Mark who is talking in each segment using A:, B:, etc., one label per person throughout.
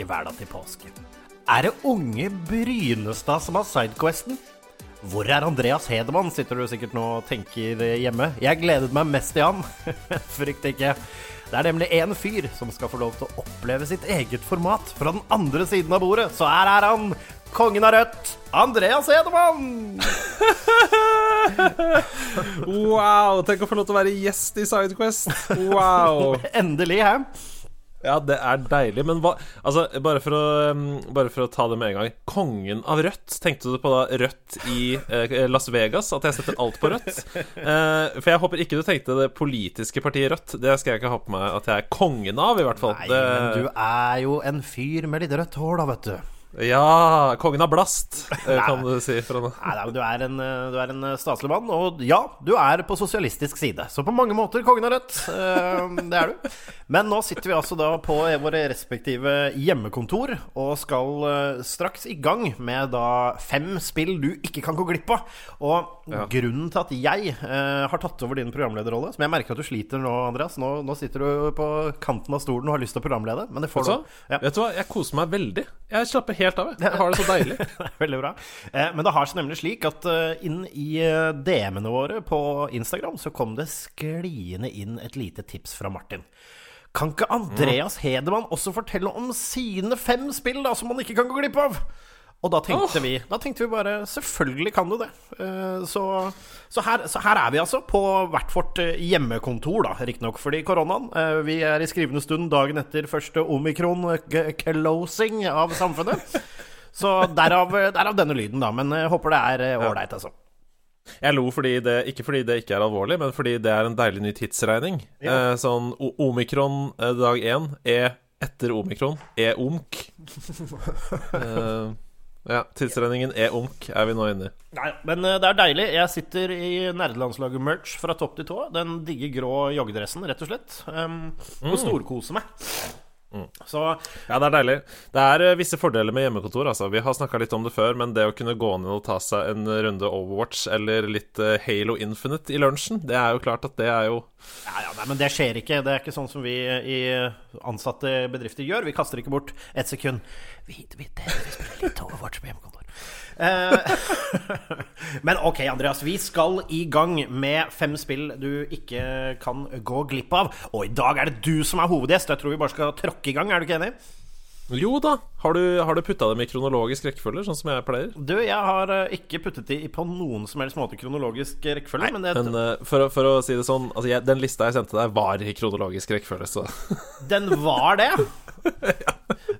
A: Hverdag til påske. Er det unge Brynestad som har sidequesten? Hvor er Andreas Hedemann, sitter du sikkert nå og tenker hjemme. Jeg gledet meg mest til han. Frykt ikke. Det er nemlig én fyr som skal få lov til å oppleve sitt eget format fra den andre siden av bordet. Så her er han, kongen av rødt, Andreas Hedemann!
B: Wow! Tenk å få lov til å være gjest i Sidequest. Wow!
A: Endelig, hæ?
B: Ja, det er deilig. Men hva Altså, bare for å, bare for å ta det med en gang. Kongen av rødt. Tenkte du på da rødt i eh, Las Vegas? At jeg setter alt på rødt? Eh, for jeg håper ikke du tenkte det politiske partiet Rødt. Det skal jeg ikke ha på meg at jeg er kongen av, i hvert fall.
A: Nei, men du er jo en fyr med litt rødt hår, da, vet du.
B: Ja! Kongen av blast, eh, kan du si. Fra.
A: Nei, nei, men du er, en, eh, du er en staselig mann, og ja, du er på sosialistisk side. Så på mange måter kongen av rødt. Eh, Det er du. Men nå sitter vi altså da på våre respektive hjemmekontor og skal eh, straks i gang med da fem spill du ikke kan gå glipp av. Og
B: Ja.
A: grunnen til at jeg eh, har tatt over din programlederrolle, som jeg merker at du sliter nå, Andreas Nå, nå sitter du på kanten av stolen og har lyst til å programlede, men det får
B: du?
A: Ja.
B: Vet du hva? Jeg koser meg veldig. Jeg slapper helt av. jeg. Jeg har det så deilig.
A: Veldig bra. Eh, men det har seg nemlig slik at eh, inn i eh, DM-ene våre på Instagram så kom det skliende inn et lite tips fra Martin. Kan ikke Andreas Hedemann også fortelle om sine fem spill da, som man ikke kan gå glipp av? Og da tenkte, vi, da tenkte vi bare Selvfølgelig kan du det. Eh, Så, så, her, så her er vi altså, på hvert vårt eh, hjemmekontor, da, riktignok fordi koronaen. Eh, Vi er i skrivende stund dagen etter første omikron-closing av samfunnet. Så derav, derav denne lyden, da. Men jeg håper det er ålreit, altså.
B: Jeg lo fordi det, ikke fordi det ikke er alvorlig, men fordi det er en deilig ny tidsregning.
A: Ja.
B: Eh, sånn omikron dag én er etter omikron er omk. eh, ja, tidsregningen er unk, er vi nå inne i.
A: Nei, men eh, det er deilig. Jeg sitter i nerdelandslaget-merch fra topp til tå. Den digge grå joggedressen, rett og slett. Um, og storkoser meg. Så
B: Ja, det er deilig. Det er eh, visse fordeler med hjemmekontor, altså. Vi har snakka litt om det før, men det å kunne gå ned og ta seg en runde Overwatch eller litt eh, Halo Infinite i lunsjen, det er jo klart at det er jo
A: Ja, ja, nei, men det skjer ikke. Det er ikke sånn som vi i ansatte bedrifter gjør. Vi kaster ikke bort ett sekund. Vi, vi, det, vi spiller litt Overwatch på hjemmekontor. Eh, men ok, Andreas. Vi skal i gang med fem spill du ikke kan gå glipp av. Og i dag er det du som er hovedgjest. Jeg tror vi bare skal tråkke i gang. Er du ikke enig?
B: Jo da. Har du, har du putta dem i kronologisk rekkefølge, sånn som jeg pleier?
A: Du, jeg har uh, ikke puttet de på noen som helst måte kronologisk rekkefølge. Men, det,
B: Men uh, for, å- for å si det sånn altså jeg, Den lista jeg sendte deg, var i kronologisk rekkefølge, så
A: Den var det.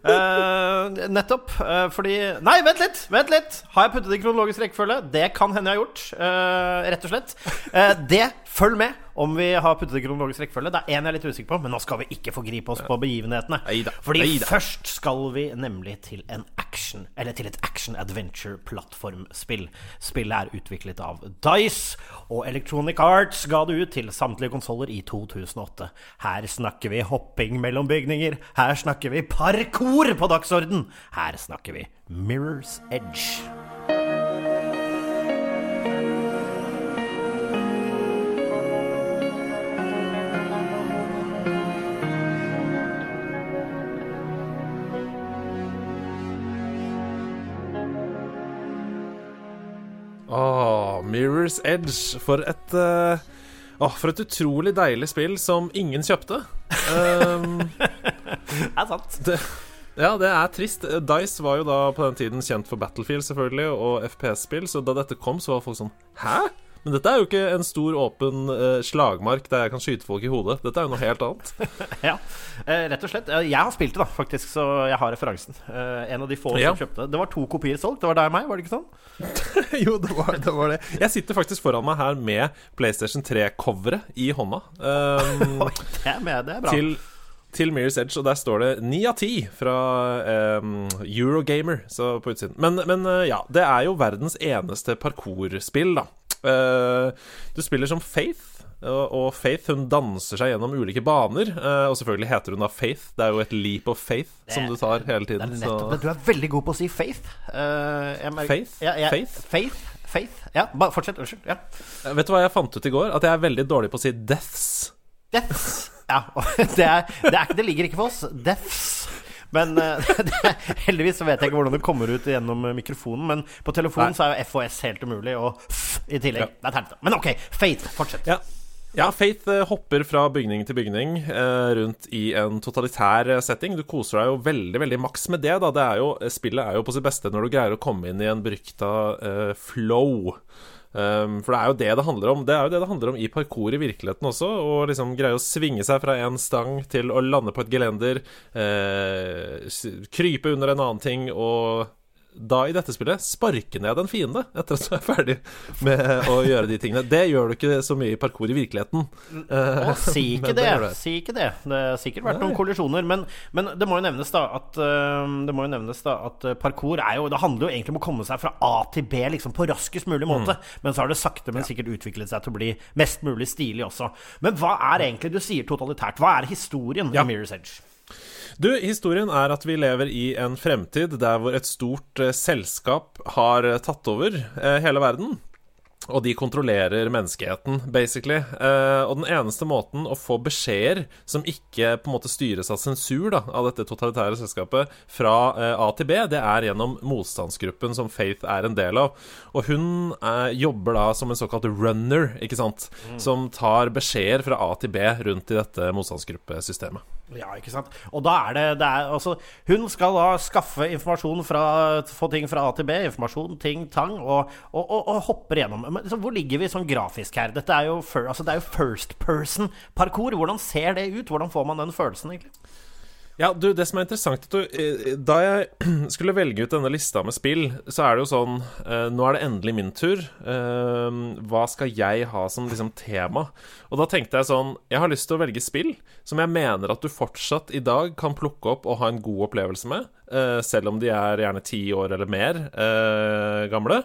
A: Eh, nettopp. eh, fordi Nei, vent litt! Vent litt! Har jeg puttet det i kronologisk rekkefølge? Det kan hende jeg har gjort. rett og slett. Det, følg med om vi har puttet i kronologisk rekkefølge. Det er én jeg er litt usikker på, men nå skal vi ikke forgripe oss på begivenhetene.
B: Eida.
A: Fordi
B: Eida.
A: først skal vi nemlig til en action, eller til et action-adventure-plattformspill. Spillet er utviklet av Dice, og Electronic Arts ga det ut til samtlige konsoller i 2008. Her snakker vi hopping mellom bygninger. Her snakker vi parkour på dagsorden. Her snakker vi Mirror's Edge.
B: Mirror's Edge. For et uh, oh, for et utrolig deilig spill som ingen kjøpte. Um,
A: Det er sant.
B: det, ja, det er trist. Dice var jo da på den tiden kjent for Battlefield, selvfølgelig, og FPS-spill, så da dette kom, så var folk sånn Hæ? Men dette er jo ikke en stor, åpen uh, slagmark der jeg kan skyte folk i hodet. Dette er jo noe helt annet.
A: Ja, uh, rett og slett. Eh, Jeg har spilt det, da, faktisk, så jeg har referansen. Uh, En av de få
B: Ja.
A: som kjøpte. Det var to kopier solgt. Det var deg og meg, var det ikke sånn?
B: jo, det var, det var det. Jeg sitter faktisk foran meg her med PlayStation 3-coveret i hånda. Um,
A: det med, det er bra.
B: til til Mirror's Edge, og der står det ni av ti fra um, Eurogamer så på utsiden. Men, men ja, det er jo verdens eneste parkourspill, da. Uh, du spiller som Faith. Og Faith hun danser seg gjennom ulike baner. Og selvfølgelig heter hun da Faith. Det er jo et leap of faith det, som du tar hele tiden.
A: Det er nettopp, du er veldig god på å si Faith.
B: Merker, faith?
A: Ja, jeg,
B: faith?
A: Faith? Faith? Ja, bare fortsett. Unnskyld. Ja.
B: Vet du hva jeg fant ut i går? At jeg er veldig dårlig på å si deaths.
A: Deaths. Ja, det, er, det, er, det ligger ikke for oss. Deaths. Men det, heldigvis så vet jeg ikke hvordan det kommer ut gjennom mikrofonen. Men på telefonen Nei. så er jo FOS helt umulig, og f i tillegg. Ja. Det er. Men ok, Faith, fortsett.
B: Ja. Ja, Faith hopper fra bygning til bygning eh, rundt i en totalitær setting. Du koser deg jo veldig veldig maks med det. da det er jo, Spillet er jo på sitt beste når du greier å komme inn i en berykta eh, flow. Um, for det er jo det det handler om. Det er jo det det handler om i parkour i virkeligheten også. Å liksom greie å svinge seg fra en stang til å lande på et gelender, eh, krype under en annen ting og da i dette spillet sparke ned en fiende etter at du er ferdig med å gjøre de tingene. Det gjør du ikke så mye i parkour i virkeligheten.
A: Å, si ikke det. det. Si ikke det. Det har sikkert vært Nei. noen kollisjoner. Men, men, det må jo nevnes da at Det må jo nevnes da at parkour er jo Det handler jo egentlig om å komme seg fra A til B liksom på raskest mulig måte. Mm. Men så har det sakte, men sikkert utviklet seg til å bli mest mulig stilig også. Men hva er egentlig Du sier totalitært. Hva er historien ja. i Mirror's Edge?
B: Du, historien er at vi lever i en fremtid der hvor et stort eh, selskap har eh, tatt over eh, hele verden. Og de kontrollerer menneskeheten, basically. Eh, og den eneste måten å få beskjeder som ikke på en måte styres av sensur da, av dette totalitære selskapet, fra eh, A til B, det er gjennom motstandsgruppen som Faith er en del av. Og hun jobber da som en såkalt runner, ikke sant, mm. som tar beskjeder fra A til B rundt i dette motstandsgruppesystemet.
A: Ja, ikke sant. Og da er det, det er, altså, Hun skal da skaffe informasjon fra Få ting fra A til B. Informasjon, ting, tang. Og, og, og, og hopper gjennom. Men så hvor ligger vi sånn grafisk her? Dette er jo, altså, det er jo first person parkour. Hvordan ser det ut? Hvordan får man den følelsen, egentlig?
B: Ja, du, det som er interessant du, eh, Da jeg skulle velge ut denne lista med spill, så er det jo sånn eh, Nå er det endelig min tur. Eh, hva skal jeg ha som liksom tema? Og da tenkte jeg sånn Jeg har lyst til å velge spill som jeg mener at du fortsatt i dag kan plukke opp og ha en god opplevelse med, eh, selv om de er gjerne ti år eller mer eh, gamle.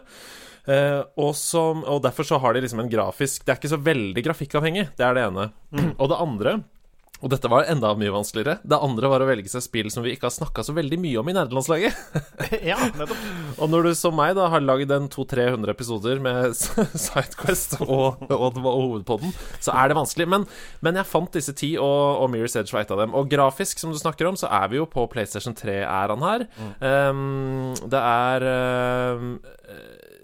B: Uh, og, som, og, derfor så har de liksom en grafisk Det er ikke så veldig grafikkavhengig, det er det ene. Mm. Og det andre og dette var enda mye vanskeligere. Det andre var å velge seg spill som vi ikke har snakka så veldig mye om i nerdelandslaget.
A: ja, nettopp.
B: Og når du som meg da har lagd en 200-300 episoder med Sidequest og, og, og, hovedpodden, så er det vanskelig. Men, men jeg fant disse ti, og, og Mirror's Edge var et av dem. Og grafisk, som du snakker om, så er vi jo på PlayStation 3-æraen her. Mm. Um, det er um,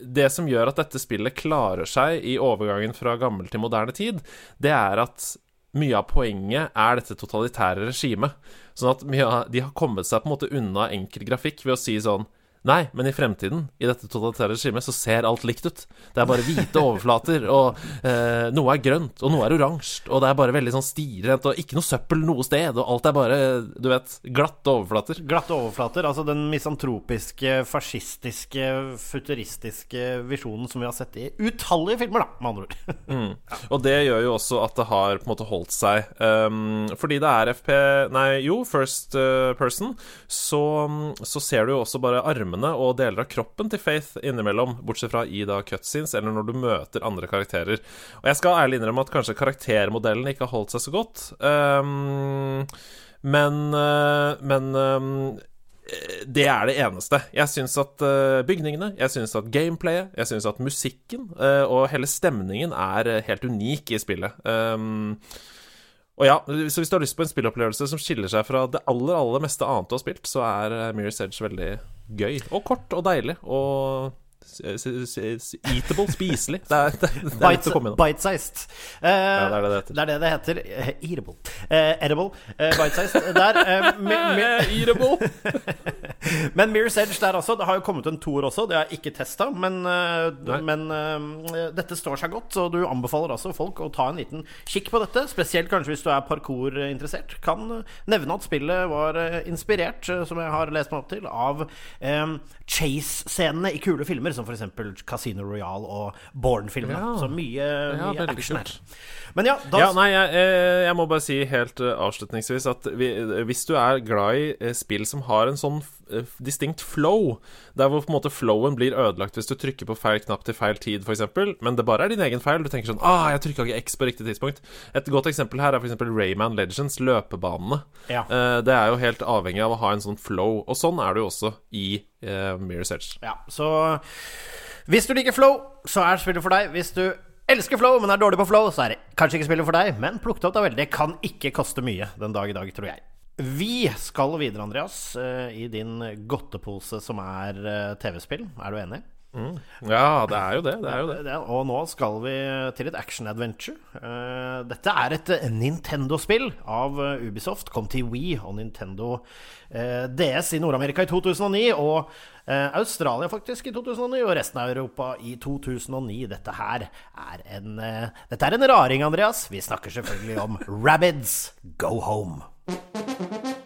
B: det som gjør at dette spillet klarer seg i overgangen fra gammel til moderne tid, det er at mye av poenget er dette totalitære regimet. Sånn at de har kommet seg på en måte unna enkel grafikk ved å si sånn Nei, men i fremtiden, i dette totalitære regimet, så ser alt likt ut. Det er bare hvite overflater, og eh, noe er grønt, og noe er oransje, og det er bare veldig sånn stilrent, og ikke noe søppel noe sted, og alt er bare, du vet, glatte overflater.
A: Glatte overflater, altså den misantropiske, fascistiske, futuristiske visjonen som vi har sett i utallige filmer, da, med andre ord.
B: mm. Og det gjør jo også at det har på en måte holdt seg. Um, fordi det er FP Nei, jo, First uh, Person, så, så ser du jo også bare armene armene og deler av kroppen til Faith innimellom, bortsett fra i da cutscenes eller når du møter andre karakterer. Og jeg skal ærlig innrømme at kanskje karaktermodellen ikke har holdt seg så godt. Um, men, uh, men um, det er det eneste. Jeg syns at uh, bygningene, jeg syns at gameplayet, jeg syns at musikken uh, og hele stemningen er helt unik i spillet. Um, og ja, så hvis du har lyst på en spillopplevelse som skiller seg fra det aller, aller meste annet du har spilt, så er Mirror's Edge veldig gøy. Og kort og deilig. Og eatable, spiselig. Det er, det, det er
A: Bite, Bite-sized. Uh, ja, det er det det heter. Er det det heter. Eatable. Uh, edible. Uh, Bite-sized. Der. Uh,
B: Eatable.
A: Men Mirror's Edge der også. Det har jo kommet en toer også. Det har jeg ikke testa, men, uh, men uh, dette står seg godt. Og du anbefaler altså folk å ta en liten kikk på dette. Spesielt kanskje hvis du er parkour-interessert. Kan nevne at spillet var inspirert, som jeg har lest meg opp til, av chase-scenene i kule filmer, som f.eks. Casino Royale og Born-filmene. Ja. Så mye, mye ja, action her.
B: Men ja, da... ja Nei, jeg, jeg, må bare si helt avslutningsvis at vi, hvis du er glad i spill som har en sånn Eh, distinkt flow. Der hvor på en måte flowen blir ødelagt hvis du trykker på feil knapp til feil tid, f.eks. Men det bare er din egen feil. Du tenker sånn Ah, jeg trykka ikke X på riktig tidspunkt. Et godt eksempel her er f.eks. Rayman Legends, løpebanene. Ja. Det er jo helt avhengig av å ha en sånn flow. Og sånn er det jo også i uh, Mirror's Edge.
A: Ja, så hvis du liker flow, så er spillet for deg. Hvis du elsker flow, men er dårlig på flow, så er det kanskje ikke spillet for deg. Men plukk det opp da vel. Det kan ikke koste mye den dag i dag, tror jeg. Vi skal videre, Andreas, eh, i din godtepose som er eh, TV-spill. Er du enig?
B: Mm. Ja, det er jo det. det, er jo det.
A: Og nå skal vi til et action-adventure. Eh, dette er et Nintendo-spill av Ubisoft. Kom til Wii og Nintendo DS i Nord-Amerika i 2009. Og Australia faktisk i 2009, og resten av Europa i 2009. Dette her er en, dette er en raring, Andreas. Vi snakker selvfølgelig om Rabbids Go Home.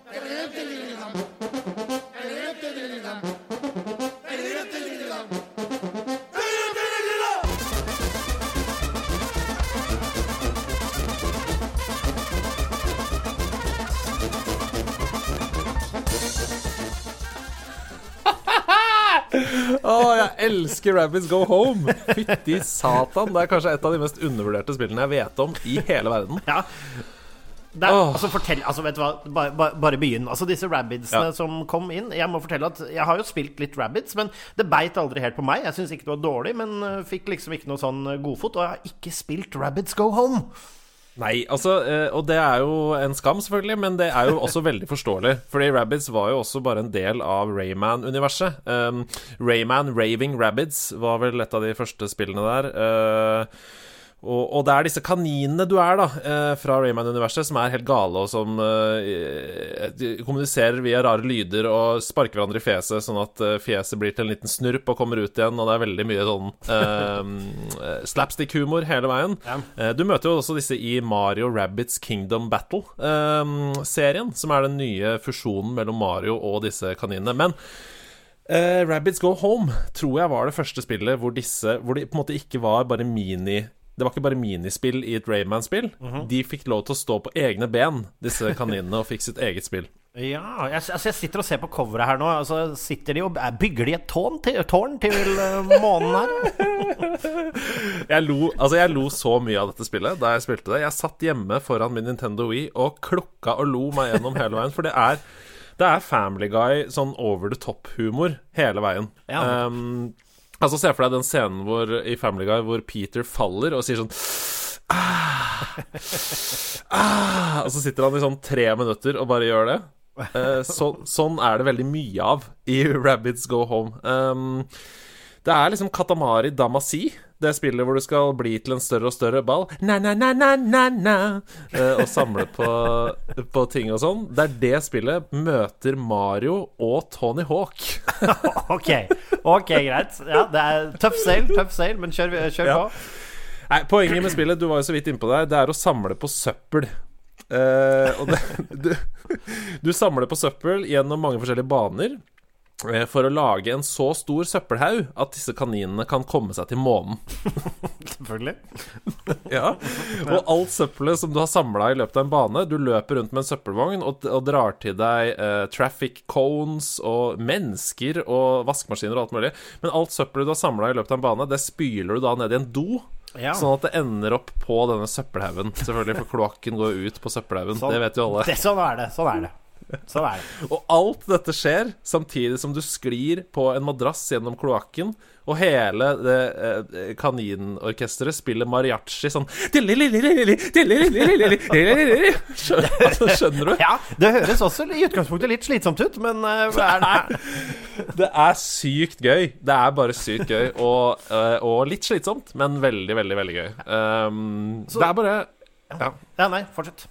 B: Oh, jeg elsker Rabbits Go Home! Fytti satan. Det er kanskje et av de mest undervurderte spillene jeg vet om i hele verden.
A: Ja er, oh. altså, fortell, altså, vet du hva, bare, bare, bare begynn. Altså, disse rabbidsene ja. som kom inn Jeg må fortelle at jeg har jo spilt litt rabbids, men det beit aldri helt på meg. Jeg syns ikke det var dårlig, men uh, fikk liksom ikke noe sånn uh, godfot. Og jeg har ikke spilt Rabbids Go Home.
B: Nei, altså, uh, og det er jo en skam, selvfølgelig, men det er jo også veldig forståelig. Fordi Rabbids var jo også bare en del av Rayman-universet. Um, Rayman Raving Rabbids var vel et av de første spillene der. Uh, og, og, det er disse kaninene du er, da, eh, fra Rayman-universet, som er helt gale, og som eh, kommuniserer via rare lyder og sparker hverandre i fjeset, sånn at eh, fjeset blir til en liten snurp og kommer ut igjen, og det er veldig mye sånn eh, slapstick-humor hele veien. Ja. Eh, du møter jo også disse i Mario Rabbits Kingdom Battle-serien, som er den nye fusjonen mellom Mario og disse kaninene. Men Uh, Rabbids Go Home tror jeg var det første spillet hvor disse Hvor det på en måte ikke var bare mini det var ikke bare minispill i et Rayman-spill. Mm -hmm. De fikk lov til å stå på egne ben, disse kaninene, og fikk sitt eget spill.
A: Ja, jeg, altså jeg sitter og ser på coveret her nå. Altså, sitter de og Bygger de et tårn til, tårn til uh, månen her?
B: jeg, lo, altså jeg lo så mye av dette spillet da jeg spilte det. Jeg satt hjemme foran min Nintendo Wii og klukka og lo meg gjennom hele veien. For det er, det er Family Guy, sånn over the top-humor hele veien. Ja. Um, Altså Se for deg den scenen hvor, i Family Guy hvor Peter faller og sier sånn ah, ah, Og så sitter han i sånn tre minutter og bare gjør det. Eh, så, sånn er det veldig mye av i Rabbits Go Home. Um, det er liksom Katamari Damasi, det spillet hvor du skal bli til en større og større ball. Na, na, na, na, na, na. Uh, og samle på, på, ting og sånn. Det er det spillet møter Mario og Tony Hawk.
A: ok, ok, greit. Ja, det er tøff seil, tøff seil, men kjør, kjør på.
B: Nei, Poenget med spillet, du var jo så vidt innpå der, det er å samle på søppel. Uh, og det, du, du samler på søppel gjennom mange forskjellige baner. Eh, for å lage en så stor søppelhaug at disse kaninene kan komme seg til månen.
A: Selvfølgelig.
B: ja. Og alt søppelet som du har samla i løpet av en bane Du løper rundt med en søppelvogn og, og drar til deg eh, traffic cones og mennesker og vaskemaskiner og alt mulig. Men alt søppelet du har samla i løpet av en bane, det spyler du da ned i en do. Ja. Sånn at det ender opp på denne søppelhaugen. Selvfølgelig, for kloakken går ut på søppelhaugen. Sånn, det vet jo alle.
A: Det, sånn er det. Sånn er det. Sånn er det.
B: og alt dette skjer samtidig som du sklir på en madrass gjennom kloakken, og hele det eh, kaninorkesteret spiller mariachi sånn Skjønner du?
A: Ja, det høres også i utgangspunktet litt slitsomt ut, men hva
B: er det? det er sykt gøy. Det er bare sykt gøy, og, uh, og litt slitsomt, men veldig, veldig, veldig gøy. Um, Så, det er bare
A: ja. ja. Nei, fortsett.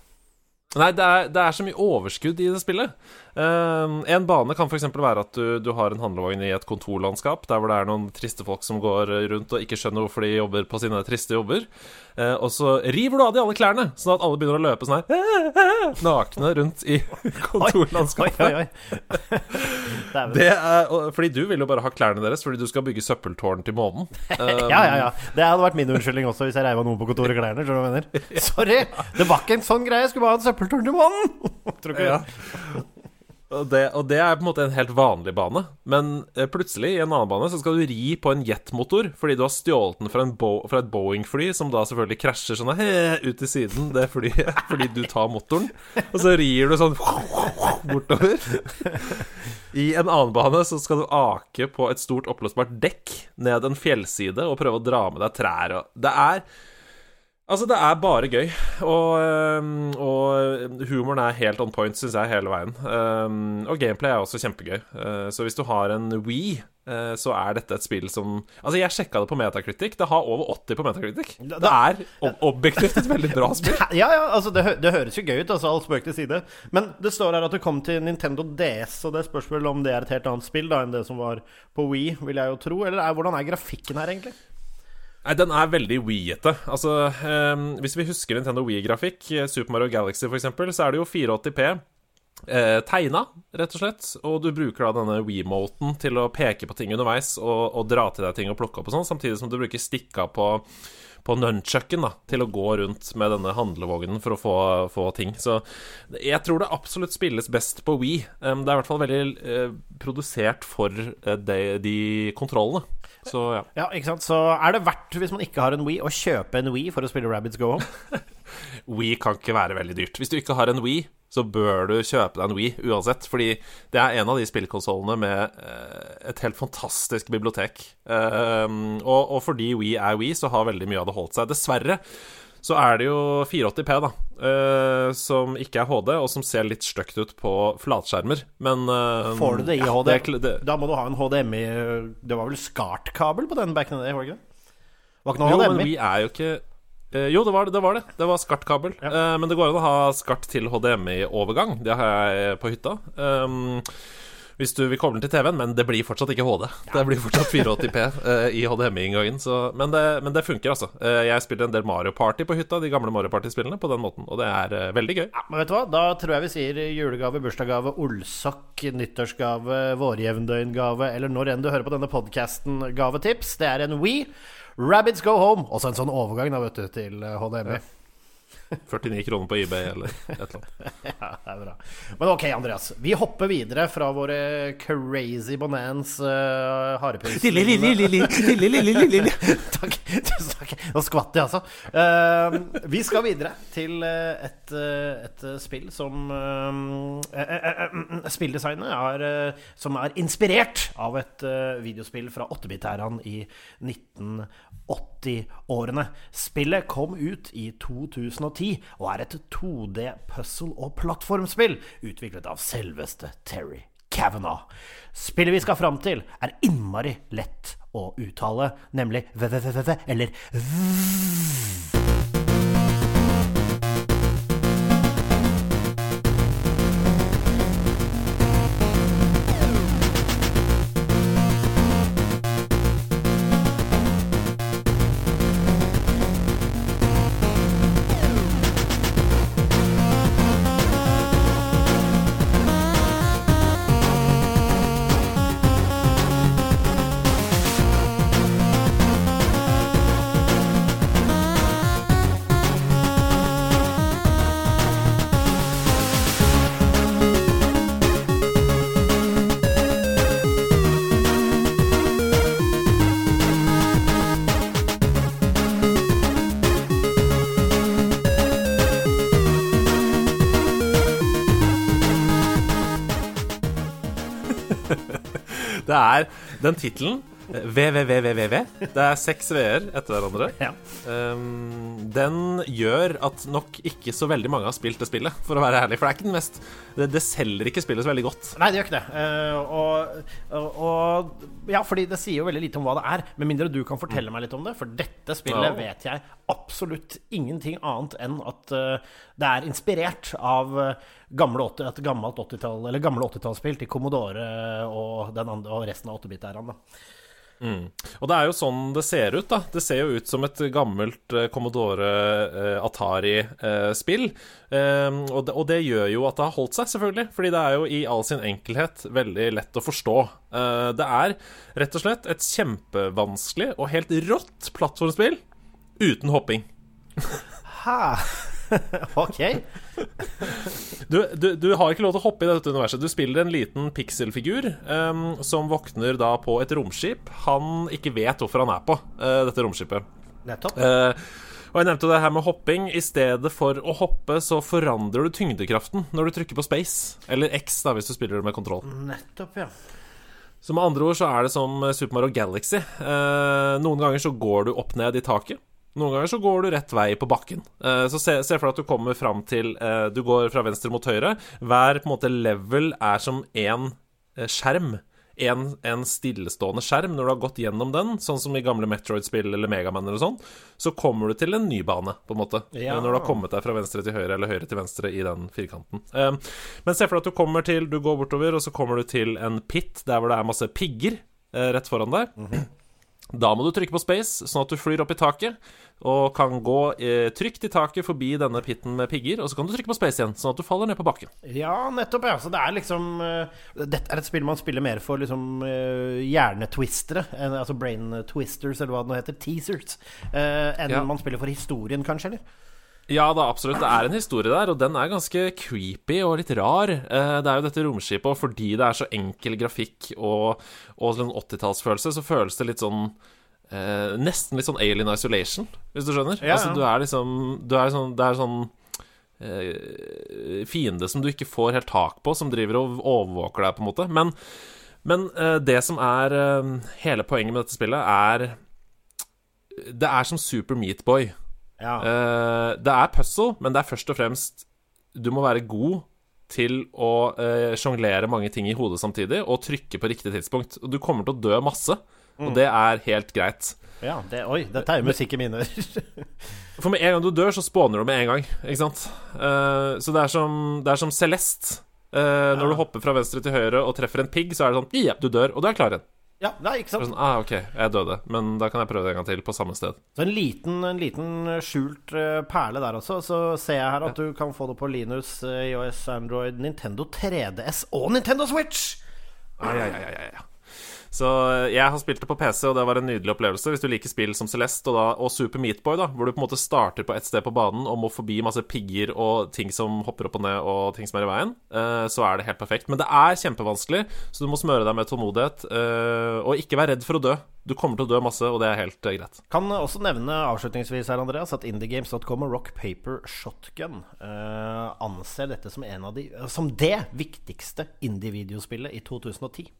B: Nei, det er, det er så mye overskudd i det spillet. Eh, en bane kan f.eks. være at du, du har en handlevogn i et kontorlandskap der hvor det er noen triste folk som går rundt og ikke skjønner hvorfor de jobber på sine triste jobber. Eh, og så river du av de alle klærne, sånn at alle begynner å løpe sånn her nakne rundt i kontorlandskapet.
A: Oi, oi, oi.
B: Det er, fordi du vil jo bare ha klærne deres fordi du skal bygge søppeltårn til månen.
A: Ja, ja, ja. Det hadde vært min unnskyldning også hvis jeg reiv av noen på kontoret klærne. Sorry! Det var ikke en sånn greie. Jeg skulle bare ha en søppeltårn til månen! Tror ikke
B: Ja. Og det, og det er på en måte en helt vanlig bane. Men eh, plutselig, i en annen bane, så skal du ri på en jetmotor fordi du har stjålet den fra, Bo fra et Boeing-fly, som da selvfølgelig krasjer sånn ut til siden, det flyet, fordi du tar motoren. Og så rir du sånn bortover. I en annen bane så skal du ake på et stort oppblåsbart dekk ned en fjellside og prøve å dra med deg trær og Det er Altså, det er bare gøy, og, og humoren er helt on point, syns jeg, hele veien. Og gameplay er også kjempegøy. Eh, så hvis du har en Wii, eh, så er dette et spill som Altså, jeg sjekka det på Metacritic. Det har over 80 på Metacritic. Det er ob objektivt et veldig bra spill.
A: Ja, ja, altså det, hø det høres jo gøy ut, altså all spøk til side. Men det står her at det kom til Nintendo DS, og det er spørsmål om det er et helt annet spill da enn det som var på Wii, vil jeg jo tro. Eller er, hvordan er grafikken her, egentlig?
B: Nei, den er veldig Wii-ete. Altså, um, hvis vi husker Nintendo Wii-grafikk, eh, Super Mario Galaxy f.eks., så er det jo 480P. Eh, tegna, rett og slett. Og du bruker da denne Wii-moten til å peke på ting underveis og, og dra til deg ting og plukke opp og sånn, samtidig som du bruker stikka på på nunchucken da, til å gå rundt med denne handlevognen for å få, få ting. Så jeg tror det absolutt spilles best på Wii. Eh, det er i hvert fall veldig eh, produsert for eh, de, de kontrollene. Så ja.
A: Ja, ikke sant? Så er det verdt, hvis man ikke har en Wii, å kjøpe en Wii for å spille Rabbids Go Home?
B: Wii kan ikke være veldig dyrt. Hvis du ikke har en Wii, så bør du kjøpe deg en Wii uansett. Fordi det er en av de spillkonsollene med eh, et helt fantastisk bibliotek. Eh, og, og fordi Wii er Wii, så har veldig mye av det holdt seg. Dessverre så er det jo 480P, da, uh, som ikke er HD, og som ser litt stygt ut på flatskjermer. Men uh,
A: Får du det i
B: ja,
A: HD?
B: det- det-
A: Da må du ha en HDMI Det var vel SCART-kabel på den back in the day, var det ikke det? Var ikke noe
B: Jo, men
A: HDMI?
B: vi er jo ikke eh, Jo, det var det. Det var, det. Det var SCART-kabel. Eh, men det går an å ha SCART til HDMI-overgang. Det har jeg på hytta. Um, hvis du vil koble den til TV-en, men det blir fortsatt ikke HD. Det blir fortsatt 480P eh, i HDMI-inngangen. så- Men, men det funker, altså. Eh, jeg spiller en del Mario Party på hytta, de gamle Mario Party-spillene, på den måten. Og det er eh, veldig gøy.
A: Ja, men vet du hva? Da tror jeg vi sier julegave, bursdagsgave, olsokk, nyttårsgave, vårjevndøgngave, eller når enn du hører på denne podkasten, gavetips. Det er en We, Rabbits Go Home. Også en sånn overgang, da, vet du, til HDMI. HDMI.
B: 49 kroner på eBay eller et eller annet.
A: Ja, det er bra. Men ok, Andreas. Vi hopper videre fra våre crazy bonans uh, lille Takk. Tusen takk. Nå skvatt jeg, altså. Uh, vi skal videre til eh, et, eh, et spill som uh, Spilldesignet er Som er inspirert av et uh, videospill fra 8-bit-æraen i 1980-årene. Spillet kom ut i 2010 og er et 2D puzzle- og plattformspill utviklet av selveste Terry Kavanagh. Spillet vi skal fram til, er innmari lett å uttale, nemlig VVVV, eller v.
B: den tittelen. VVVVVV. Det er seks V-er etter hverandre.
A: Ja.
B: Um, den gjør at nok ikke så veldig mange har spilt det spillet, for å være ærlig. For det er ikke den mest Det, det selger ikke spillet så veldig godt.
A: Nei, det gjør ikke det. Uh, og, og, Ja, fordi det sier jo veldig lite om hva det er. Med mindre du kan fortelle meg litt om det. For dette spillet
B: Ja.
A: vet jeg absolutt ingenting annet enn at uh, det er inspirert av eh, gamle 80, et gammelt 80-tall, eller gamle 80-tallsspill til Commodore og, den andre, og resten av 8-bit-æraen.
B: Mm. Og det er jo sånn det ser ut, da. Det ser jo ut som et gammelt uh, Commodore uh, Atari-spill. Uh, og, og, det gjør jo at det har holdt seg, selvfølgelig. Fordi det er jo i all sin enkelhet veldig lett å forstå. det er rett og slett et kjempevanskelig og helt rått plattformspill uten hopping.
A: Hæ? ok.
B: du, du, du, har ikke lov til å hoppe i dette universet. Du spiller en liten pikselfigur um, som våkner da på et romskip han ikke vet hvorfor han er på, uh, dette romskipet.
A: Nettopp.
B: Uh, og jeg nevnte det her med hopping. I stedet for å hoppe, så forandrer du tyngdekraften når du trykker på space. Eller X, da, hvis du spiller det med kontroll.
A: Nettopp, ja.
B: Så med andre ord så er det som Super Mario Galaxy. Eh, noen ganger så går du opp ned i taket. Noen ganger så går du rett vei på bakken. Uh, så se, se, for deg at du kommer fram til uh, Du går fra venstre mot høyre. Hver på en måte level er som én uh, skjerm. En, en, stillestående skjerm. Når du har gått gjennom den, sånn som i gamle Metroid-spill eller Megaman eller sånn, så kommer du til en ny bane, på en måte. Ja. Når du har kommet deg fra venstre til høyre eller høyre til venstre i den firkanten. men se for deg at du kommer til Du går bortover, og så kommer du til en pit der hvor det er masse pigger rett foran deg. Mm -hmm. Da må du trykke på space, sånn at du flyr opp i taket og kan gå eh, trygt i taket forbi denne pitten med pigger, og så kan du trykke på space igjen, sånn at du faller ned på bakken.
A: Ja, nettopp. ja Så det er liksom uh, Dette er et spill man spiller mer for liksom uh, hjernetwistere, uh, altså brain twisters, eller hva det nå heter, teasers, uh, enn ja. man spiller for historien, kanskje, eller?
B: Ja da, absolutt. Det er en historie der, og den er ganske creepy og litt rar. Eh, det er jo dette romskipet, og fordi det er så enkel grafikk og, og sånn 80-tallsfølelse, så føles det litt sånn eh, Nesten litt sånn Alien Isolation, hvis du skjønner. Ja, ja. Altså, du er liksom du er sånn, Det er sånn eh, fiende som du ikke får helt tak på, som driver og overvåker deg, på en måte. Men, men eh, det som er eh, hele poenget med dette spillet, er Det er som Super Meatboy. Ja. Uh, det er puzzle, men det er først og fremst Du må være god til å uh, sjonglere mange ting i hodet samtidig og trykke på riktig tidspunkt. Og du kommer til å dø masse, mm. og det er helt greit.
A: Ja, det, Oi, dette er jo musikk i mine
B: For med en gang du dør, så spåner du med en gang, ikke sant? Uh, så det er som, det er som Celeste. Uh, når du hopper fra venstre til høyre og treffer en pigg, så er det sånn Ja, du dør, og du er klar igjen.
A: Ja, nei, ikke sant?
B: Sånn, ah, ok, jeg døde, men da kan jeg prøve det en gang til, på samme sted.
A: Så en liten, en liten skjult uh, perle der også. Så ser jeg her at ja. du kan få det på Linus, uh, IOS, Android, Nintendo 3DS og Nintendo Switch!
B: Ai, ai, ai, ai, ai. Så eh, jeg har spilt det på PC, og det var en nydelig opplevelse. Hvis du liker spill som Celeste og, da, og Super Meatboy, da, hvor du på en måte starter på ett sted på banen og må forbi masse pigger og ting som hopper opp og ned, og ting som er i veien, uh, så er det helt perfekt. Men det er kjempevanskelig, så du må smøre deg med tålmodighet. Uh, og ikke vær redd for å dø. Du kommer til å dø masse, og det er helt greit.
A: Kan også nevne avslutningsvis her, Andreas, at indiegames.com og Rock Paper Shotgun anser dette som, en av de, som det viktigste indie-videospillet i 2010.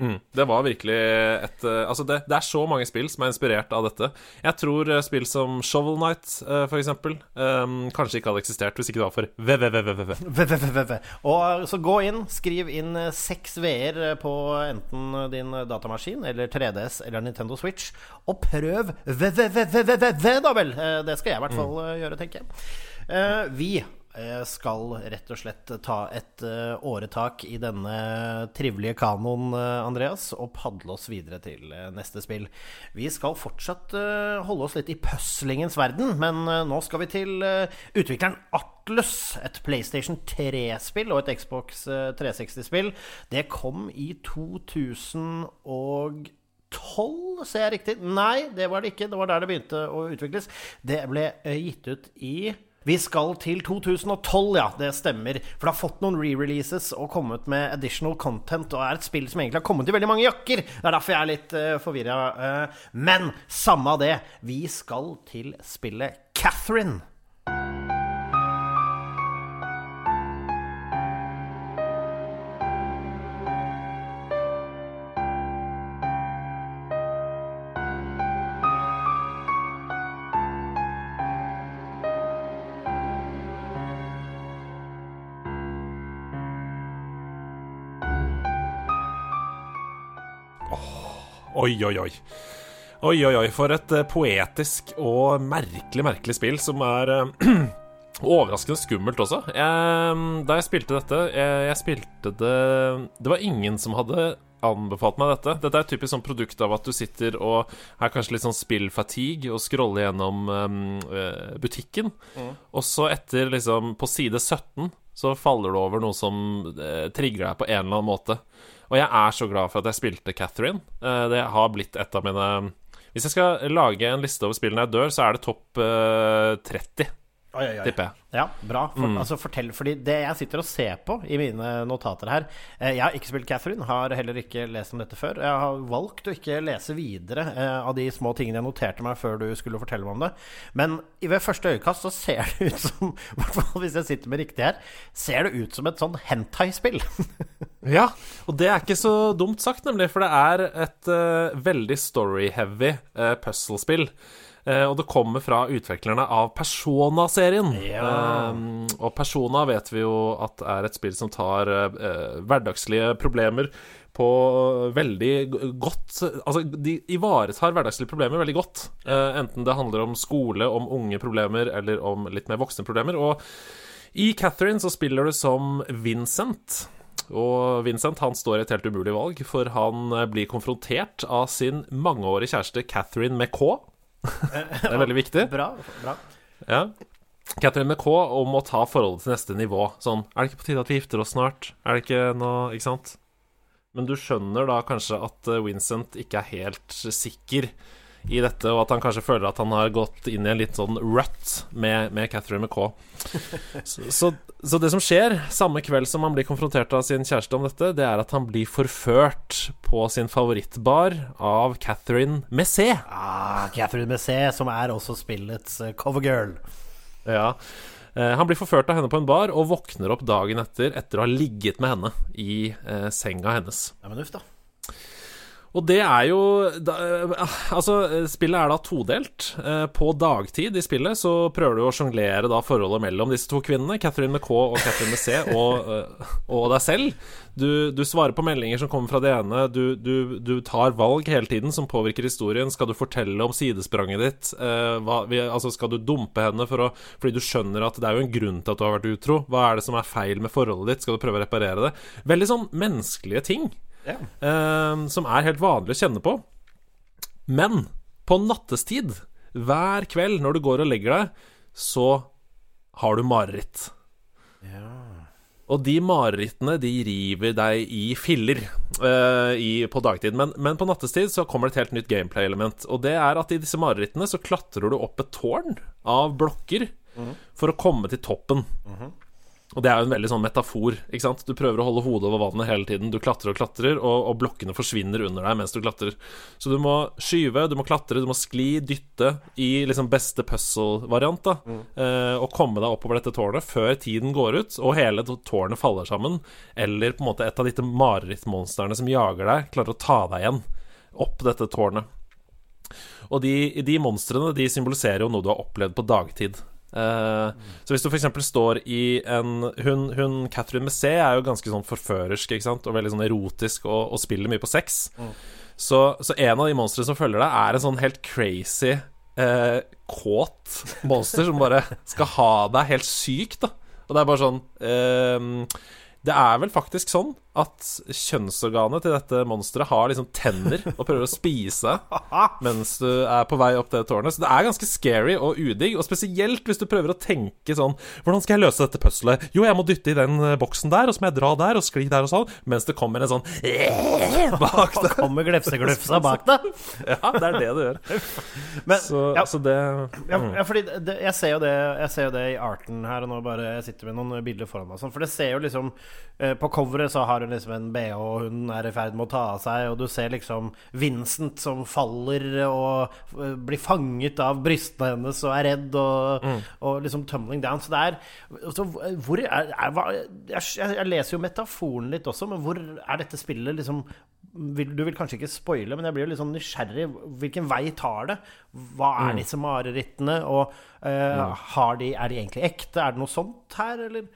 B: Mm, det var virkelig et uh, Altså, det, det, er så mange spill som er inspirert av dette. Jeg tror uh, spill som Shovel Night, uh, for eksempel, um, kanskje ikke hadde eksistert hvis ikke det var for VVVVV.
A: Og så gå inn, skriv inn seks V-er på enten din datamaskin eller 3DS eller Nintendo Switch, og prøv VVVVV, da vel! Det skal jeg i hvert fall gjøre, tenker jeg. Vi Eh, skal rett og slett ta et eh, åretak i denne trivelige kanoen, eh, Andreas, og padle oss videre til neste spill. Vi skal fortsatt holde oss litt i puslingens verden, men nå skal vi til utvikleren Atlus. Et PlayStation 3-spill og et Xbox 360-spill. Det kom i 2012 ser jeg riktig? Nei, det var det ikke. Det var der det begynte å utvikles. Det ble gitt ut i vi skal til 2012, ja. Det stemmer. For det har fått noen re-releases og kommet med additional content. Og er et spill som egentlig har kommet i veldig mange jakker. Det er derfor jeg er litt uh, eh, forvirra. Uh, eh. men samme av det. Vi skal til spillet Catherine.
B: Oi, oi, oi. Oi, oi, oi. For et uh, poetisk og merkelig, merkelig spill som er uh, Overraskende skummelt også. Jeg, da jeg spilte dette jeg, jeg spilte det Det var ingen som hadde anbefalt meg dette. Dette er et typisk sånn produkt av at du sitter og er kanskje litt sånn spillfatigue og scroller gjennom um, butikken, mm. og så etter liksom På side 17 så faller du over noe som uh, trigger deg på en eller annen måte. Og jeg er så glad for at jeg spilte Catherine. Uh, det har blitt et av mine Hvis jeg skal lage en liste over spillene jeg dør, så er det topp uh, 30
A: Oi, oi, oi. tipper jeg. Ja, bra. For, mm. altså, fortell, fordi det jeg sitter og ser på i mine notater her eh, Jeg har ikke spilt Catherine, har heller ikke lest om dette før. Jeg har valgt å ikke lese videre eh, av de små tingene jeg noterte meg før du skulle fortelle meg om det. Men ved første øyekast så ser det ut som, i hvert fall hvis jeg sitter med riktig her, ser det ut som et sånn hentai-spill.
B: ja, og det er ikke så dumt sagt, nemlig, for det er et uh, veldig story-heavy uh, puzzle-spill. Eh, og det kommer fra utviklerne av Persona-serien. Ja. Um, og Persona vet vi jo at er et spill som tar uh, hverdagslige problemer på veldig godt Altså, de ivaretar hverdagslige problemer veldig godt. Enten det handler om skole, om unge problemer, eller om litt mer voksne problemer. Og i Catherine så spiller du som Vincent. Og Vincent han står i et helt umulig valg, for han blir konfrontert av sin mangeårige kjæreste Catherine McCaw, det er veldig viktig.
A: Bra, bra.
B: Ja. Catherine McCaw om å ta forholdet til neste nivå. Sånn Er det ikke på tide at vi gifter oss snart? Er det ikke noe Ikke sant? Men du skjønner da kanskje at eh, Vincent ikke er helt sikker i dette, og at han kanskje føler at han har gått inn i en litt sånn rut med, med Catherine McCaw. Så, så, så, det som skjer samme kveld som han blir konfrontert av sin kjæreste om dette, det er at han blir forført på sin favorittbar av Catherine Messé.
A: Ah, Catherine Messé, som er også spillets uh, covergirl.
B: Ja. Uh, han blir forført av henne på en bar og våkner opp dagen etter etter å ha ligget med henne i eh, senga hennes.
A: Ja, men uff da
B: og det er jo da, eh, Altså, spillet er da todelt. Eh, på dagtid i spillet så prøver du å sjonglere forholdet mellom disse to kvinnene, Catherine McCaw og Catherine McC, og, eh, og deg selv. Du, du, svarer på meldinger som kommer fra det ene. Du, du, du, tar valg hele tiden som påvirker historien. Skal du fortelle om sidespranget ditt? Eh, hva, altså Skal du dumpe henne for å, fordi du skjønner at det er jo en grunn til at du har vært utro? Hva er det som er feil med forholdet ditt? Skal du prøve å reparere det? Veldig sånn menneskelige ting ja. uh, som er helt vanlig å kjenne på. Men på nattestid, hver kveld når du går og legger deg, så har du mareritt. Ja. Og de marerittene de river deg i filler uh, i, på dagtid. Men, men, på nattestid så kommer det et helt nytt gameplay-element. Og det er at i disse marerittene så klatrer du opp et tårn av blokker mm. for å komme til toppen. Mm -hmm. Og det er jo en veldig sånn metafor. ikke sant? Du prøver å holde hodet over vannet hele tiden. Du klatrer og klatrer, og, og, blokkene forsvinner under deg mens du klatrer. Så du må skyve, du må klatre, du må skli, dytte i liksom beste puzzle-variant. da mm. eh, Og komme deg oppover dette tårnet før tiden går ut, og hele tårnet faller sammen. Eller på en måte et av disse marerittmonstrene som jager deg, klarer å ta deg igjen opp dette tårnet. Og de, de monstrene de symboliserer jo noe du har opplevd på dagtid. Uh, Så hvis du f.eks. står i en hun, hun Catherine Messé er jo ganske sånn forførersk ikke sant? og veldig sånn erotisk og, og spiller mye på sex. Mm. Så, så, en av de monstrene som følger deg, er en sånn helt crazy, uh, kåt monster som bare skal ha deg helt syk, da. Og det er bare sånn uh, Det er vel faktisk sånn at kjønnsorganet til dette monsteret har liksom tenner og prøver å spise mens du er på vei opp det tårnet. Så det er ganske scary og udigg, og spesielt hvis du prøver å tenke sånn Hvordan skal jeg løse dette puzzlet? Jo, jeg må dytte i den eh, boksen der, og så må jeg dra der og skli der og sånn, mens det kommer en sånn
A: bak deg. Kommer glefseglufsa bak deg?
B: ja, det er det det gjør. Men, så, ja, så, det
A: mm. ja, fordi det, jeg, ser jo det, jeg ser jo det i arten her, og nå bare jeg sitter med noen bilder foran meg, sånn, for det ser jo liksom eh, På coveret så har har hun liksom en bh, og hun er i ferd med å ta av seg, og du ser liksom Vincent som faller og blir fanget av brystene hennes og er redd, og, mm. og liksom tumbling down. Så det er så Hvor er, er jeg, jeg, leser jo metaforen litt også, men hvor er dette spillet liksom du vil kanskje ikke spoile, men jeg blir jo litt sånn nysgjerrig. Hvilken vei tar det? Hva er mm. disse marerittene? Og uh, de, er de egentlig ekte? Er det noe sånt her, eller?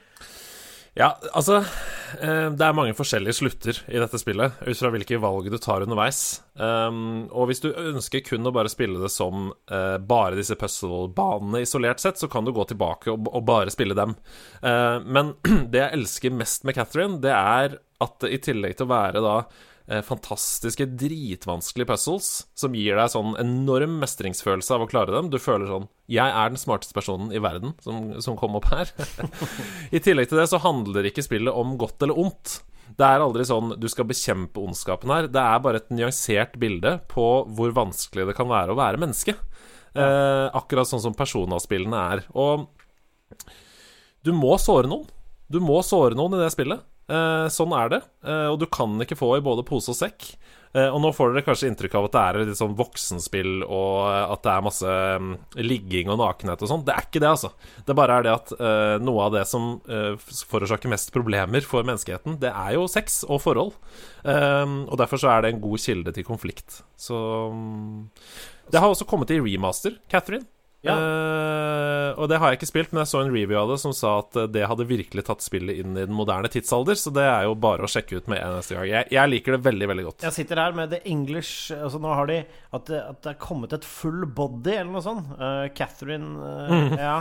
B: Ja, altså eh, det er mange forskjellige slutter i dette spillet, ut fra hvilke valg du tar underveis. Um, og hvis du ønsker kun å bare spille det som uh, bare disse puzzle-banene isolert sett, så kan du gå tilbake og, bare spille dem. Uh, men det jeg elsker mest med Catherine, det er at i tillegg til å være da fantastiske, dritvanskelige puzzles som gir deg sånn enorm mestringsfølelse av å klare dem Du føler sånn Jeg er den smarteste personen i verden som, som kom opp her. I tillegg til det så handler ikke spillet om godt eller ondt. Det er aldri sånn du skal bekjempe ondskapen her. Det er bare et nyansert bilde på hvor vanskelig det kan være å være menneske. Eh, akkurat sånn som personavspillene er. Og du må såre noen. Du må såre noen i det spillet. Eh, sånn er det. Eh, og du kan ikke få i både pose og sekk. Eh, og nå får dere kanskje inntrykk av at det er litt sånn voksenspill, og at det er masse um, ligging og nakenhet og sånn. Det er ikke det, altså. Det bare er det at noe av det som forårsaker mest problemer for menneskeheten, det er jo sex og forhold. Og derfor så er det en god kilde til konflikt. Så um, Det har også kommet i remaster, Catherine. Ja. Uh, og det har jeg ikke spilt, men jeg så en review av det som sa at det hadde virkelig tatt spillet inn i den moderne tidsalder, så det er jo bare å sjekke ut med en neste gang. Jeg, jeg liker det veldig, veldig godt.
A: Jeg sitter her med The English Altså Nå har de At at det er kommet et full body, eller noe sånt. Uh, Catherine uh, mm. Ja.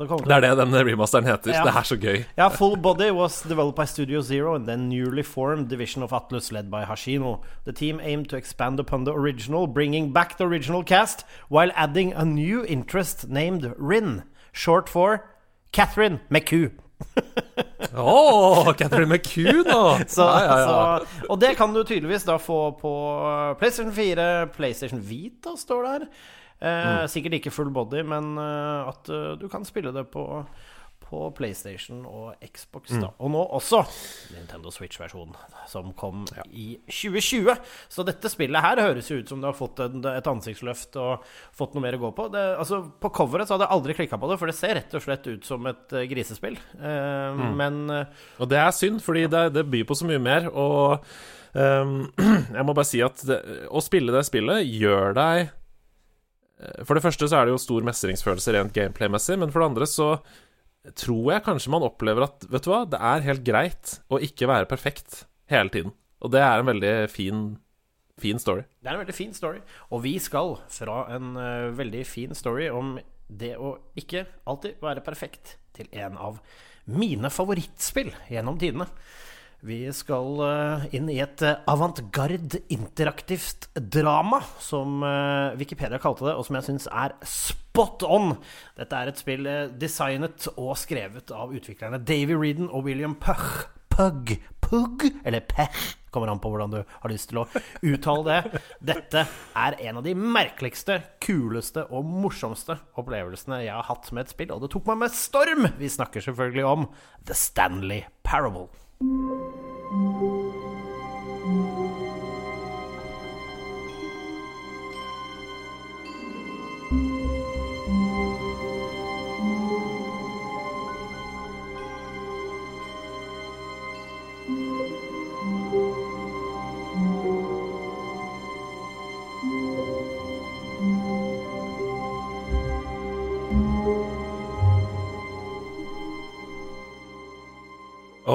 B: Det er det den remasteren heter. Ja. Det er så gøy.
A: Ja, Full Body was developed by Studio Zero and then newly formed division of Atlus led by Hashino. The team aimed to expand upon the original, bringing back the original cast while adding a new interest named Rin, short for Catherine McCoo.
B: Å, oh, Catherine McCoo, nå!
A: så, ja, ja, ja. Så, og det kan du tydeligvis da få på PlayStation 4, PlayStation Vita står der. Eh, sikkert ikke full body, men uh, at uh, du kan spille det på, på PlayStation og Xbox. da mm. Og nå også Nintendo Switch-versjonen, som kom ja. i 2020. Så dette spillet her høres jo ut som det har fått en, et ansiktsløft og fått noe mer å gå på. Det, altså, på coveret så hadde jeg aldri klikka på det, for det ser rett og slett ut som et uh, grisespill. Mm. Men
B: Og det er synd, fordi det, det byr på så mye mer. Og um, jeg må bare si at det, å spille det spillet gjør deg Eh, for det første så er det jo stor mestringsfølelse rent gameplay-messig, men for det andre så tror jeg kanskje man opplever at Vet du hva, det er helt greit å ikke være perfekt hele tiden. Og det er en veldig fin, fin story.
A: Det er en veldig fin story. Og vi skal fra en uh, veldig fin story om det å ikke alltid være perfekt, til en av mine favorittspill gjennom tidene. Vi skal uh, inn i et uh, avantgarde interaktivt drama, som uh, Wikipedia kalte det, og som jeg syns er spot on. Dette er et spill designet og skrevet av utviklerne Davy Reedon og William Pugh. Pug, Pug, eller Pech, kommer an på hvordan du har lyst til å uttale det. Dette er en av de merkeligste, kuleste og morsomste opplevelsene jeg har hatt med et spill, og det tok meg med storm! Vi snakker selvfølgelig om The Stanley Parable. Música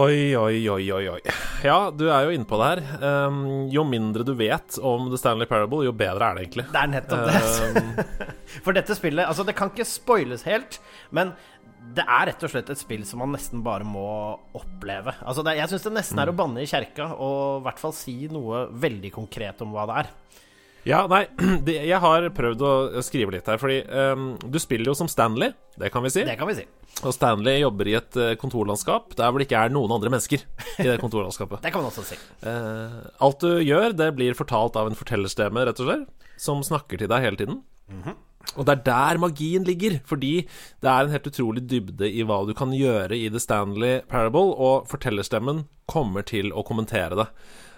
B: Oi, oi, oi, oi, oi. Ja, du er jo inne på det her. Um, jo mindre du vet om The Stanley Parable, jo bedre er det egentlig.
A: Det er nettopp det. Um, For dette spillet Altså, det kan ikke spoiles helt, men det er rett og slett et spill som man nesten bare må oppleve. Altså, det, jeg syns det nesten er å banne i kjerka og i hvert fall si noe veldig konkret om hva det er.
B: Ja, nei, det, jeg har prøvd å skrive litt her, fordi um, du spiller jo som Stanley, det kan vi si.
A: Det kan vi si.
B: Og Stanley jobber i et eh, kontorlandskap der hvor det ikke er noen andre mennesker i det kontorlandskapet.
A: det kan man også si.
B: Uh, alt du gjør, det blir fortalt av en fortellerstemme, rett og slett, som snakker til deg hele tiden. Mm -hmm. Og det er der magien ligger, fordi det er en helt utrolig dybde i hva du kan gjøre i The Stanley Parable, og fortellerstemmen kommer til å kommentere det.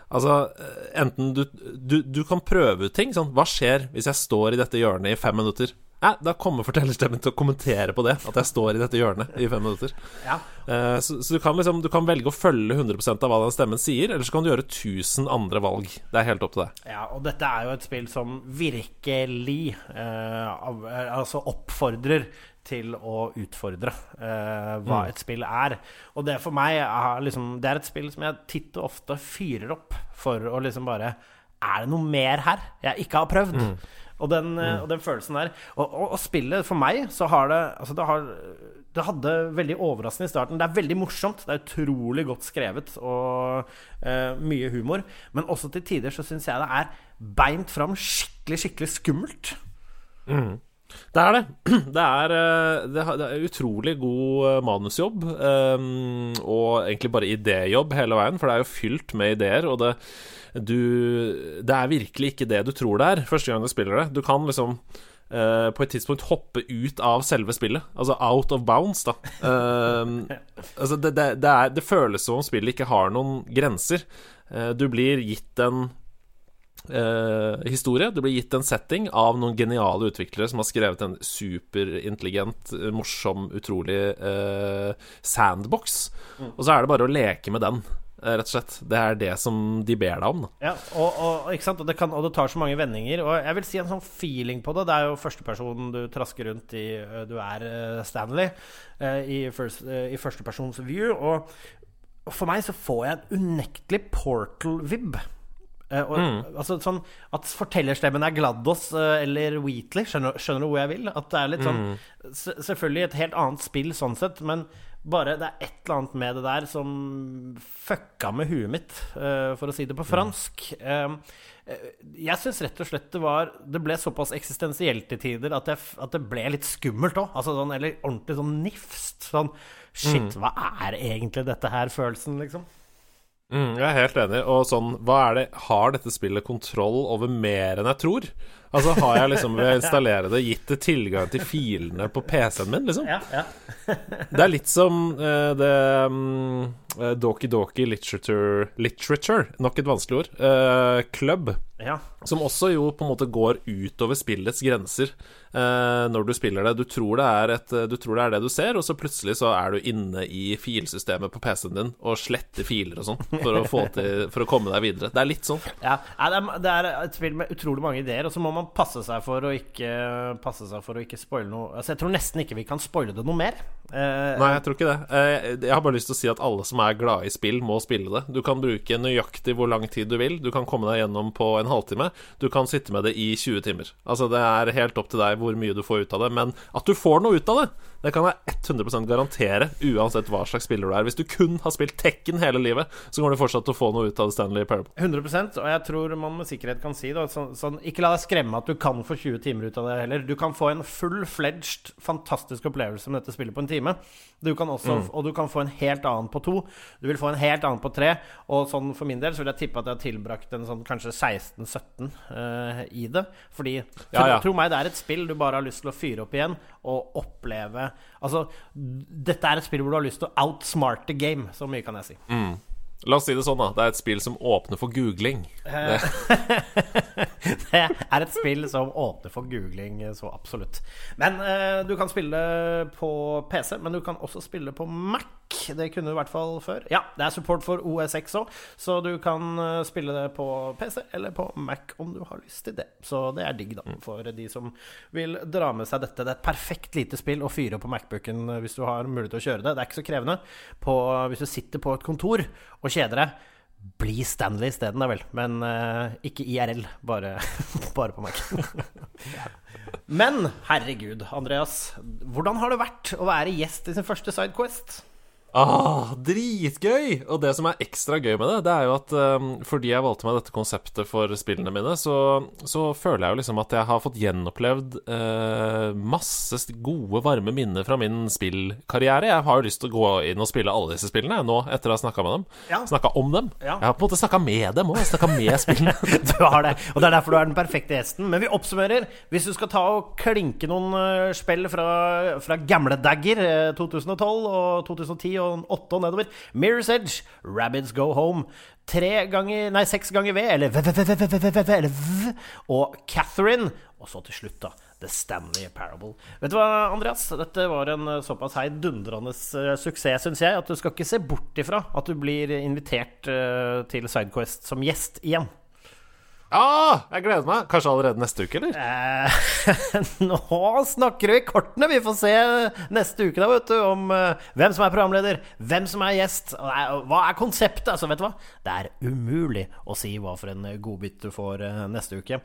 B: Altså, eh, enten du, du, du kan prøve ut ting. Sånn, hva skjer hvis jeg står i dette hjørnet i fem minutter? Ja, da kommer fortellerstemmen til å kommentere på det. At jeg står i dette hjørnet i fem minutter.
A: Ja.
B: Uh, så, så du, kan liksom, du kan velge å følge 100% av hva den stemmen sier, eller så kan du gjøre 1000 andre valg. Det er helt opp til deg.
A: Ja, og dette er jo et spill som virkelig uh, altså oppfordrer til å utfordre uh, hva et spill er. Og det for meg er liksom Det er et spill som jeg titt og ofte fyrer opp for å liksom bare Er det noe mer her jeg ikke har prøvd? Og den, mm. og den følelsen der. Og, og, og spillet, for meg, så har det Altså, det har det hadde veldig overraskende i starten. Det er veldig morsomt. Det er utrolig godt skrevet og eh, mye humor. Men også til tider så syns jeg det er beint fram skikkelig, skikkelig skummelt.
B: Det er det. Det er, eh, det er utrolig god eh, manusjobb, eh, og egentlig bare idéjobb hele veien, for det er jo fylt med ideer, og det, du, det er virkelig ikke det du tror det er første gang du spiller det. Du kan liksom på et tidspunkt hoppe ut av selve spillet, altså out of bounds, da. Altså det, det, det, er, det føles som om spillet ikke har noen grenser. Du blir gitt en eh, historie. Det blir gitt en setting av noen geniale utviklere som har skrevet en superintelligent, eh, morsom, utrolig eh, sandbox. Og så er det bare å leke med den, eh, rett og slett. Det er det som de ber deg om. Da.
A: Ja, og, og? Og, det kan, og det tar så mange vendinger. Og jeg vil si en sånn feeling på det. Det er jo førstepersonen du trasker rundt i. Du er Stanley i, first, i førstepersons view. Og for meg så får jeg en unektelig Portal-vib. Eh, og, altså sånn At fortellerstemmen er Gladdos eh, eller Wheatley. Skjønner, skjønner du hvor jeg vil? At det er litt sånn mm. Selvfølgelig et helt annet spill sånn sett, men bare det er et eller annet med det der som fucka med huet mitt, eh, for å si det på fransk. Mm. jeg syns rett og slett det var Det ble såpass eksistensielt til tider at, jeg, at det ble litt skummelt òg. Altså sånn, eller ordentlig sånn nifst. Sånn Shit, hva er egentlig dette her, følelsen, liksom?
B: Mm, jeg er helt enig. Og sånn, hva er det Har dette spillet kontroll over mer enn jeg tror? Altså, har jeg liksom ved å installere det gitt det tilgang til filene på PC-en min, liksom?
A: Ja, ja.
B: Det er litt som uh, det um, Doki Doki Literature Literature, nok et vanskelig ord. uh, Club.
A: ja.
B: Som også jo på en måte går utover spillets grenser uh, når du spiller det. Du tror det, er et, du tror det er det du ser, og så plutselig så er du inne i filsystemet på PC-en din og sletter filer og sånn for, for å komme deg videre. Det er litt sånn.
A: Ja, det er- det er et spill med utrolig mange ideer, og så må man passe seg for å ikke Passe seg for å ikke spoile noe Altså, Jeg tror nesten ikke vi kan spoile det noe mer. Eh,
B: Nei, jeg tror ikke det. Eh, Jeg har bare lyst til å si at alle som er glade i spill, må spille det. Du kan bruke nøyaktig hvor lang tid du vil. Du kan komme deg gjennom på en halvtime. Du kan sitte med det i 20 timer. Altså, det er helt opp til deg hvor mye du får ut av det. Men at du får noe ut av det, det kan jeg 100% garantere, uansett hva slags spiller du er. Hvis du kun har spilt Tekken hele livet, så kommer du fortsatt til å få noe ut av Stanley Parable.
A: 100% og jeg tror man med sikkerhet kan si det. Sånn, sånn, ikke la deg skremme at du kan få 20 timer ut av det heller. Du kan få en full-fledged, fantastisk opplevelse med dette spillet på en time. Du kan også, Og du kan få en helt annen på to. Du vil få en helt annen på tre. Og sånn for min del så vil jeg tippe at jeg har tilbrakt en sånn kanskje 16-17 uh, i det. Fordi
B: Ja, ja.
A: tro meg, det er et spill du bare har lyst til å fyre opp igjen og oppleve Altså, dette er et spill hvor du har lyst til å outsmart the game. Så mye kan jeg si.
B: La oss si det sånn, da. Det er et spill som åpner for googling.
A: Det er et spill som åpner for googling, så absolutt. Men eh, du kan spille på PC, men du kan også spille på Mac. Det kunne du i hvert fall før. Ja, det er support for OSX òg, så du kan eh, spille det på PC eller på Mac om du har lyst til det. Så det er digg, da, for de som vil dra med seg dette. Det er et perfekt lite spill å fyre på Macbooken eh, hvis du har mulighet til å kjøre det. Det er ikke så krevende. På, hvis du sitter på et kontor og kjeder deg bli Stanley isteden, da vel. Men uh, ikke IRL. Bare, bare på Mac. Men herregud, Andreas. Hvordan har det vært å være gjest i sin første Sidequest?
B: Ah, dritgøy! Og det som er ekstra gøy med det, det er jo at um, fordi jeg valgte meg dette konseptet for spillene mine, så, så føler jeg jo liksom at jeg har fått gjenopplevd uh, masse gode, varme minner fra min spillkarriere. Jeg har jo lyst til å gå inn og spille alle disse spillene nå, etter å ha snakka med dem.
A: Ja.
B: Snakka om dem.
A: Ja.
B: Jeg har på en måte snakka med dem òg. Snakka med spillene.
A: Du har det, og det er derfor du er den perfekte gjesten. Men vi oppsummerer. Hvis du skal ta og klinke noen eh, spill fra, fra gamle dagger, eh, 2012 og 2010 og åtte og nedover Mirror's Edge, Rabbids Go Home, tre ganger Nei, seks ganger V, eller v, v, v, v, v, v, v, v, og Catherine. Og så til slutt, da, The Stanley Parable. Vet du hva, Andreas? Dette var en eh, såpass heidundrende eh, suksess, syns jeg, at du skal ikke se bort ifra at du blir invitert eh, til Sidequest som gjest igjen.
B: Ah, jeg gleder meg. Kanskje allerede neste uke, eller?
A: Eh, nå snakker vi kortene! Vi får se neste uke da, vet du, om uh, hvem som er programleder, hvem som er gjest. Hva er konseptet? Altså, vet du hva? Det er umulig å si hva for en godbit du får uh, neste uke.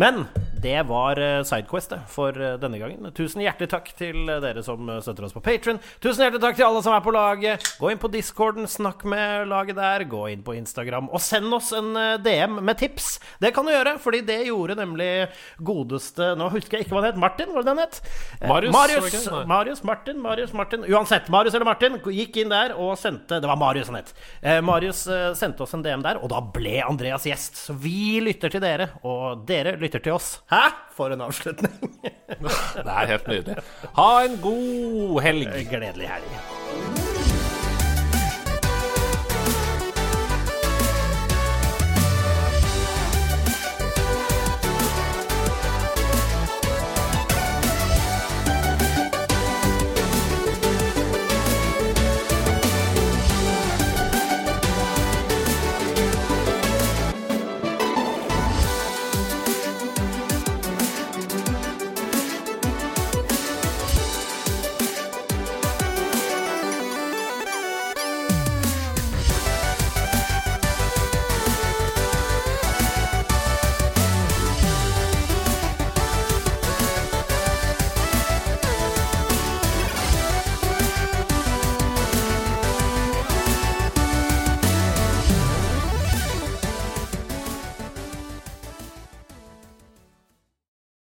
A: Men det var uh, Sidequest for eh, denne gangen. Tusen hjertelig takk til eh, dere som eh, støtter oss på Patron. Tusen hjertelig takk til alle som er på laget. Gå inn på discorden, snakk med laget der. Gå inn på Instagram og send oss en eh, DM med tips. Det kan du gjøre, fordi det gjorde nemlig godeste Nå husker jeg ikke hva han het. Martin, var det den het? Eh,
B: Marius,
A: Marius? Marius, Martin, Marius, Martin Uansett, Marius eller Martin gikk inn der og sendte Det var Marius han het. Eh, Marius eh, sendte oss en DM der, og da ble Andreas gjest. Så vi lytter til dere, og dere lytter til oss. Hæ? For en avslutning.
B: Det er helt nydelig. Ha en god helg.
A: Gledelig helg.